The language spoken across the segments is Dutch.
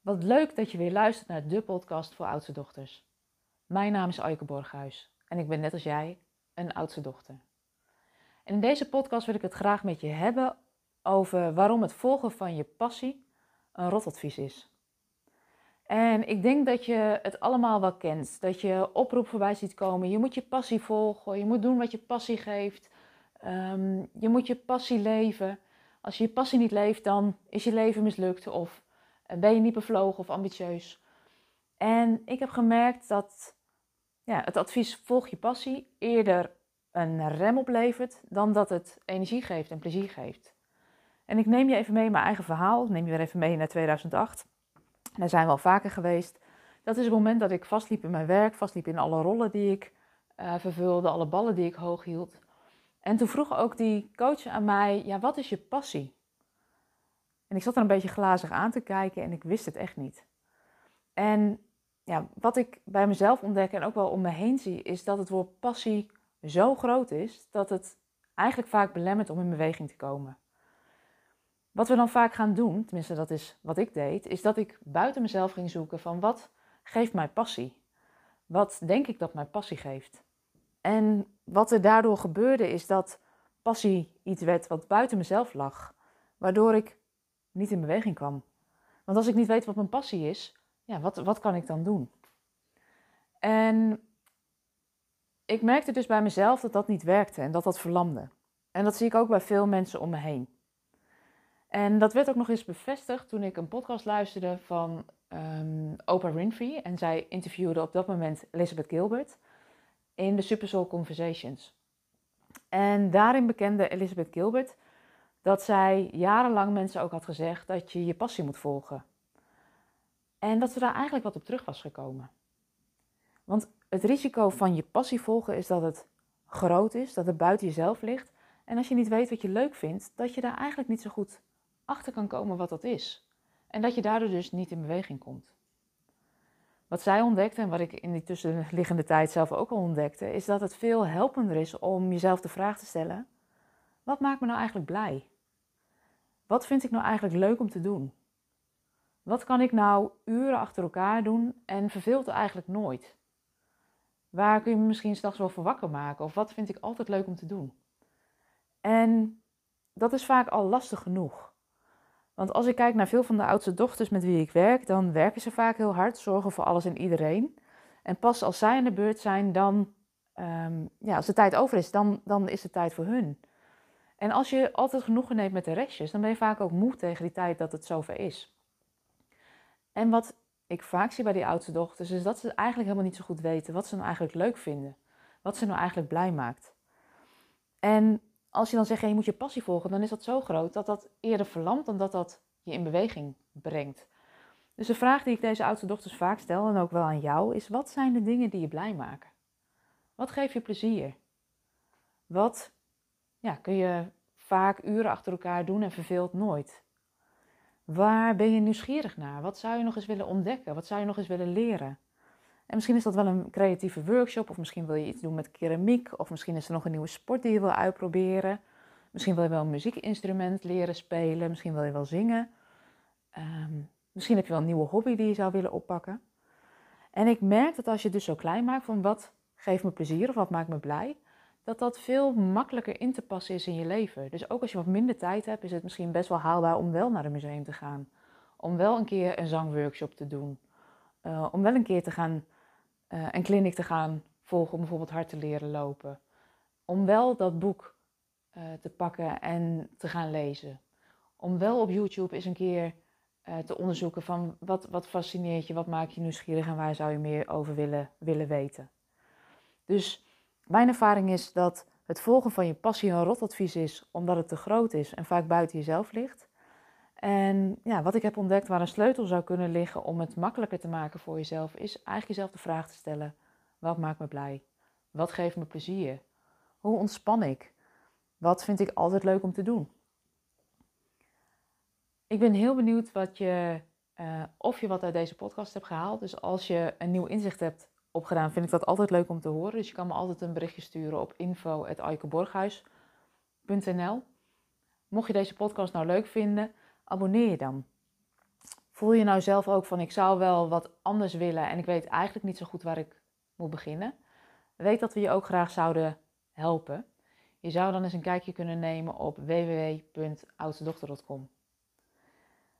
Wat leuk dat je weer luistert naar de podcast voor oudste dochters. Mijn naam is Aike Borghuis en ik ben net als jij een oudste dochter. In deze podcast wil ik het graag met je hebben over waarom het volgen van je passie een rotadvies is. En ik denk dat je het allemaal wel kent. Dat je oproep voorbij ziet komen. Je moet je passie volgen. Je moet doen wat je passie geeft. Ehm, je moet je passie leven. Als je je passie niet leeft, dan is je leven mislukt. Of ben je niet bevlogen of ambitieus. En ik heb gemerkt dat ja, het advies volg je passie eerder een rem oplevert dan dat het energie geeft en plezier geeft. En ik neem je even mee mijn eigen verhaal. Neem je weer even mee naar 2008. Daar zijn we al vaker geweest. Dat is het moment dat ik vastliep in mijn werk, vastliep in alle rollen die ik uh, vervulde, alle ballen die ik hoog hield. En toen vroeg ook die coach aan mij: Ja, wat is je passie? En ik zat er een beetje glazig aan te kijken en ik wist het echt niet. En ja, wat ik bij mezelf ontdek en ook wel om me heen zie, is dat het woord passie zo groot is dat het eigenlijk vaak belemmert om in beweging te komen. Wat we dan vaak gaan doen, tenminste dat is wat ik deed, is dat ik buiten mezelf ging zoeken van wat geeft mij passie? Wat denk ik dat mij passie geeft? En wat er daardoor gebeurde is dat passie iets werd wat buiten mezelf lag, waardoor ik niet in beweging kwam. Want als ik niet weet wat mijn passie is, ja, wat, wat kan ik dan doen? En ik merkte dus bij mezelf dat dat niet werkte en dat dat verlamde. En dat zie ik ook bij veel mensen om me heen. En dat werd ook nog eens bevestigd toen ik een podcast luisterde van um, Oprah Winfrey. En zij interviewde op dat moment Elizabeth Gilbert in de Super Soul Conversations. En daarin bekende Elizabeth Gilbert dat zij jarenlang mensen ook had gezegd dat je je passie moet volgen. En dat ze daar eigenlijk wat op terug was gekomen. Want het risico van je passie volgen is dat het groot is, dat het buiten jezelf ligt. En als je niet weet wat je leuk vindt, dat je daar eigenlijk niet zo goed achter kan komen wat dat is. En dat je daardoor dus niet in beweging komt. Wat zij ontdekte en wat ik in die tussenliggende tijd zelf ook al ontdekte, is dat het veel helpender is om jezelf de vraag te stellen: wat maakt me nou eigenlijk blij? Wat vind ik nou eigenlijk leuk om te doen? Wat kan ik nou uren achter elkaar doen en verveelt er eigenlijk nooit? Waar kun je me misschien s'nachts wel voor wakker maken? Of wat vind ik altijd leuk om te doen? En dat is vaak al lastig genoeg. Want als ik kijk naar veel van de oudste dochters met wie ik werk, dan werken ze vaak heel hard, zorgen voor alles en iedereen. En pas als zij aan de beurt zijn, dan, ehm, ja, als de tijd over is, dan, dan is het tijd voor hun. En als je altijd genoegen neemt met de restjes, dan ben je vaak ook moe tegen die tijd dat het zover is. En wat ik vaak zie bij die oudste dochters, is dat ze eigenlijk helemaal niet zo goed weten wat ze nou eigenlijk leuk vinden. Wat ze nou eigenlijk blij maakt. En als je dan zegt, je moet je passie volgen, dan is dat zo groot dat dat eerder verlamt dan dat dat je in beweging brengt. Dus de vraag die ik deze oudste dochters vaak stel, en ook wel aan jou, is wat zijn de dingen die je blij maken? Wat geeft je plezier? Wat ja, kun je vaak uren achter elkaar doen en verveelt nooit? Waar ben je nieuwsgierig naar? Wat zou je nog eens willen ontdekken? Wat zou je nog eens willen leren? En misschien is dat wel een creatieve workshop, of misschien wil je iets doen met keramiek, of misschien is er nog een nieuwe sport die je wil uitproberen. Misschien wil je wel een muziekinstrument leren spelen, misschien wil je wel zingen. Ehm, misschien heb je wel een nieuwe hobby die je zou willen oppakken. En ik merk dat als je het dus zo klein maakt van wat geeft me plezier of wat maakt me blij, dat dat veel makkelijker in te passen is in je leven. Dus ook als je wat minder tijd hebt, is het misschien best wel haalbaar om wel naar een museum te gaan. Om wel een keer een zangworkshop te doen. Uh, om wel een keer te gaan, uh, een clinic te gaan volgen om bijvoorbeeld hard te leren lopen. Om wel dat boek uh, te pakken en te gaan lezen. Om wel op YouTube eens een keer te onderzoeken van wat, wat fascineert je, wat maakt je nieuwsgierig en waar zou je meer over willen, willen weten. Dus mijn ervaring is dat het volgen van je passie een rotadvies is, omdat het te groot is en vaak buiten jezelf ligt. En ja, wat ik heb ontdekt waar een sleutel zou kunnen liggen om het makkelijker te maken voor jezelf, is eigenlijk jezelf de vraag te stellen: wat maakt me blij? Wat geeft me plezier? Hoe ontspan ik? Wat vind ik altijd leuk om te doen? Ik ben heel benieuwd wat je, uh, of je wat uit deze podcast hebt gehaald. Dus als je een nieuw inzicht hebt opgedaan, vind ik dat altijd leuk om te horen. Dus je kan me altijd een berichtje sturen op info.aikeborghuis.nl Mocht je deze podcast nou leuk vinden, abonneer je dan. Voel je nou zelf ook van ik zou wel wat anders willen en ik weet eigenlijk niet zo goed waar ik moet beginnen? Weet dat we je ook graag zouden helpen. Je zou dan eens een kijkje kunnen nemen op www.oudstedochter.com.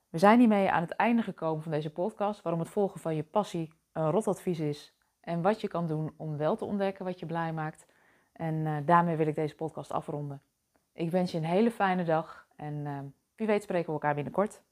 We zijn hiermee aan het einde gekomen van deze podcast, waarom het volgen van je passie een rotadvies is en wat je kan doen om wel te ontdekken wat je blij maakt. En uh, daarmee wil ik deze podcast afronden. Ik wens je een hele fijne dag en uh, wie weet spreken we elkaar binnenkort.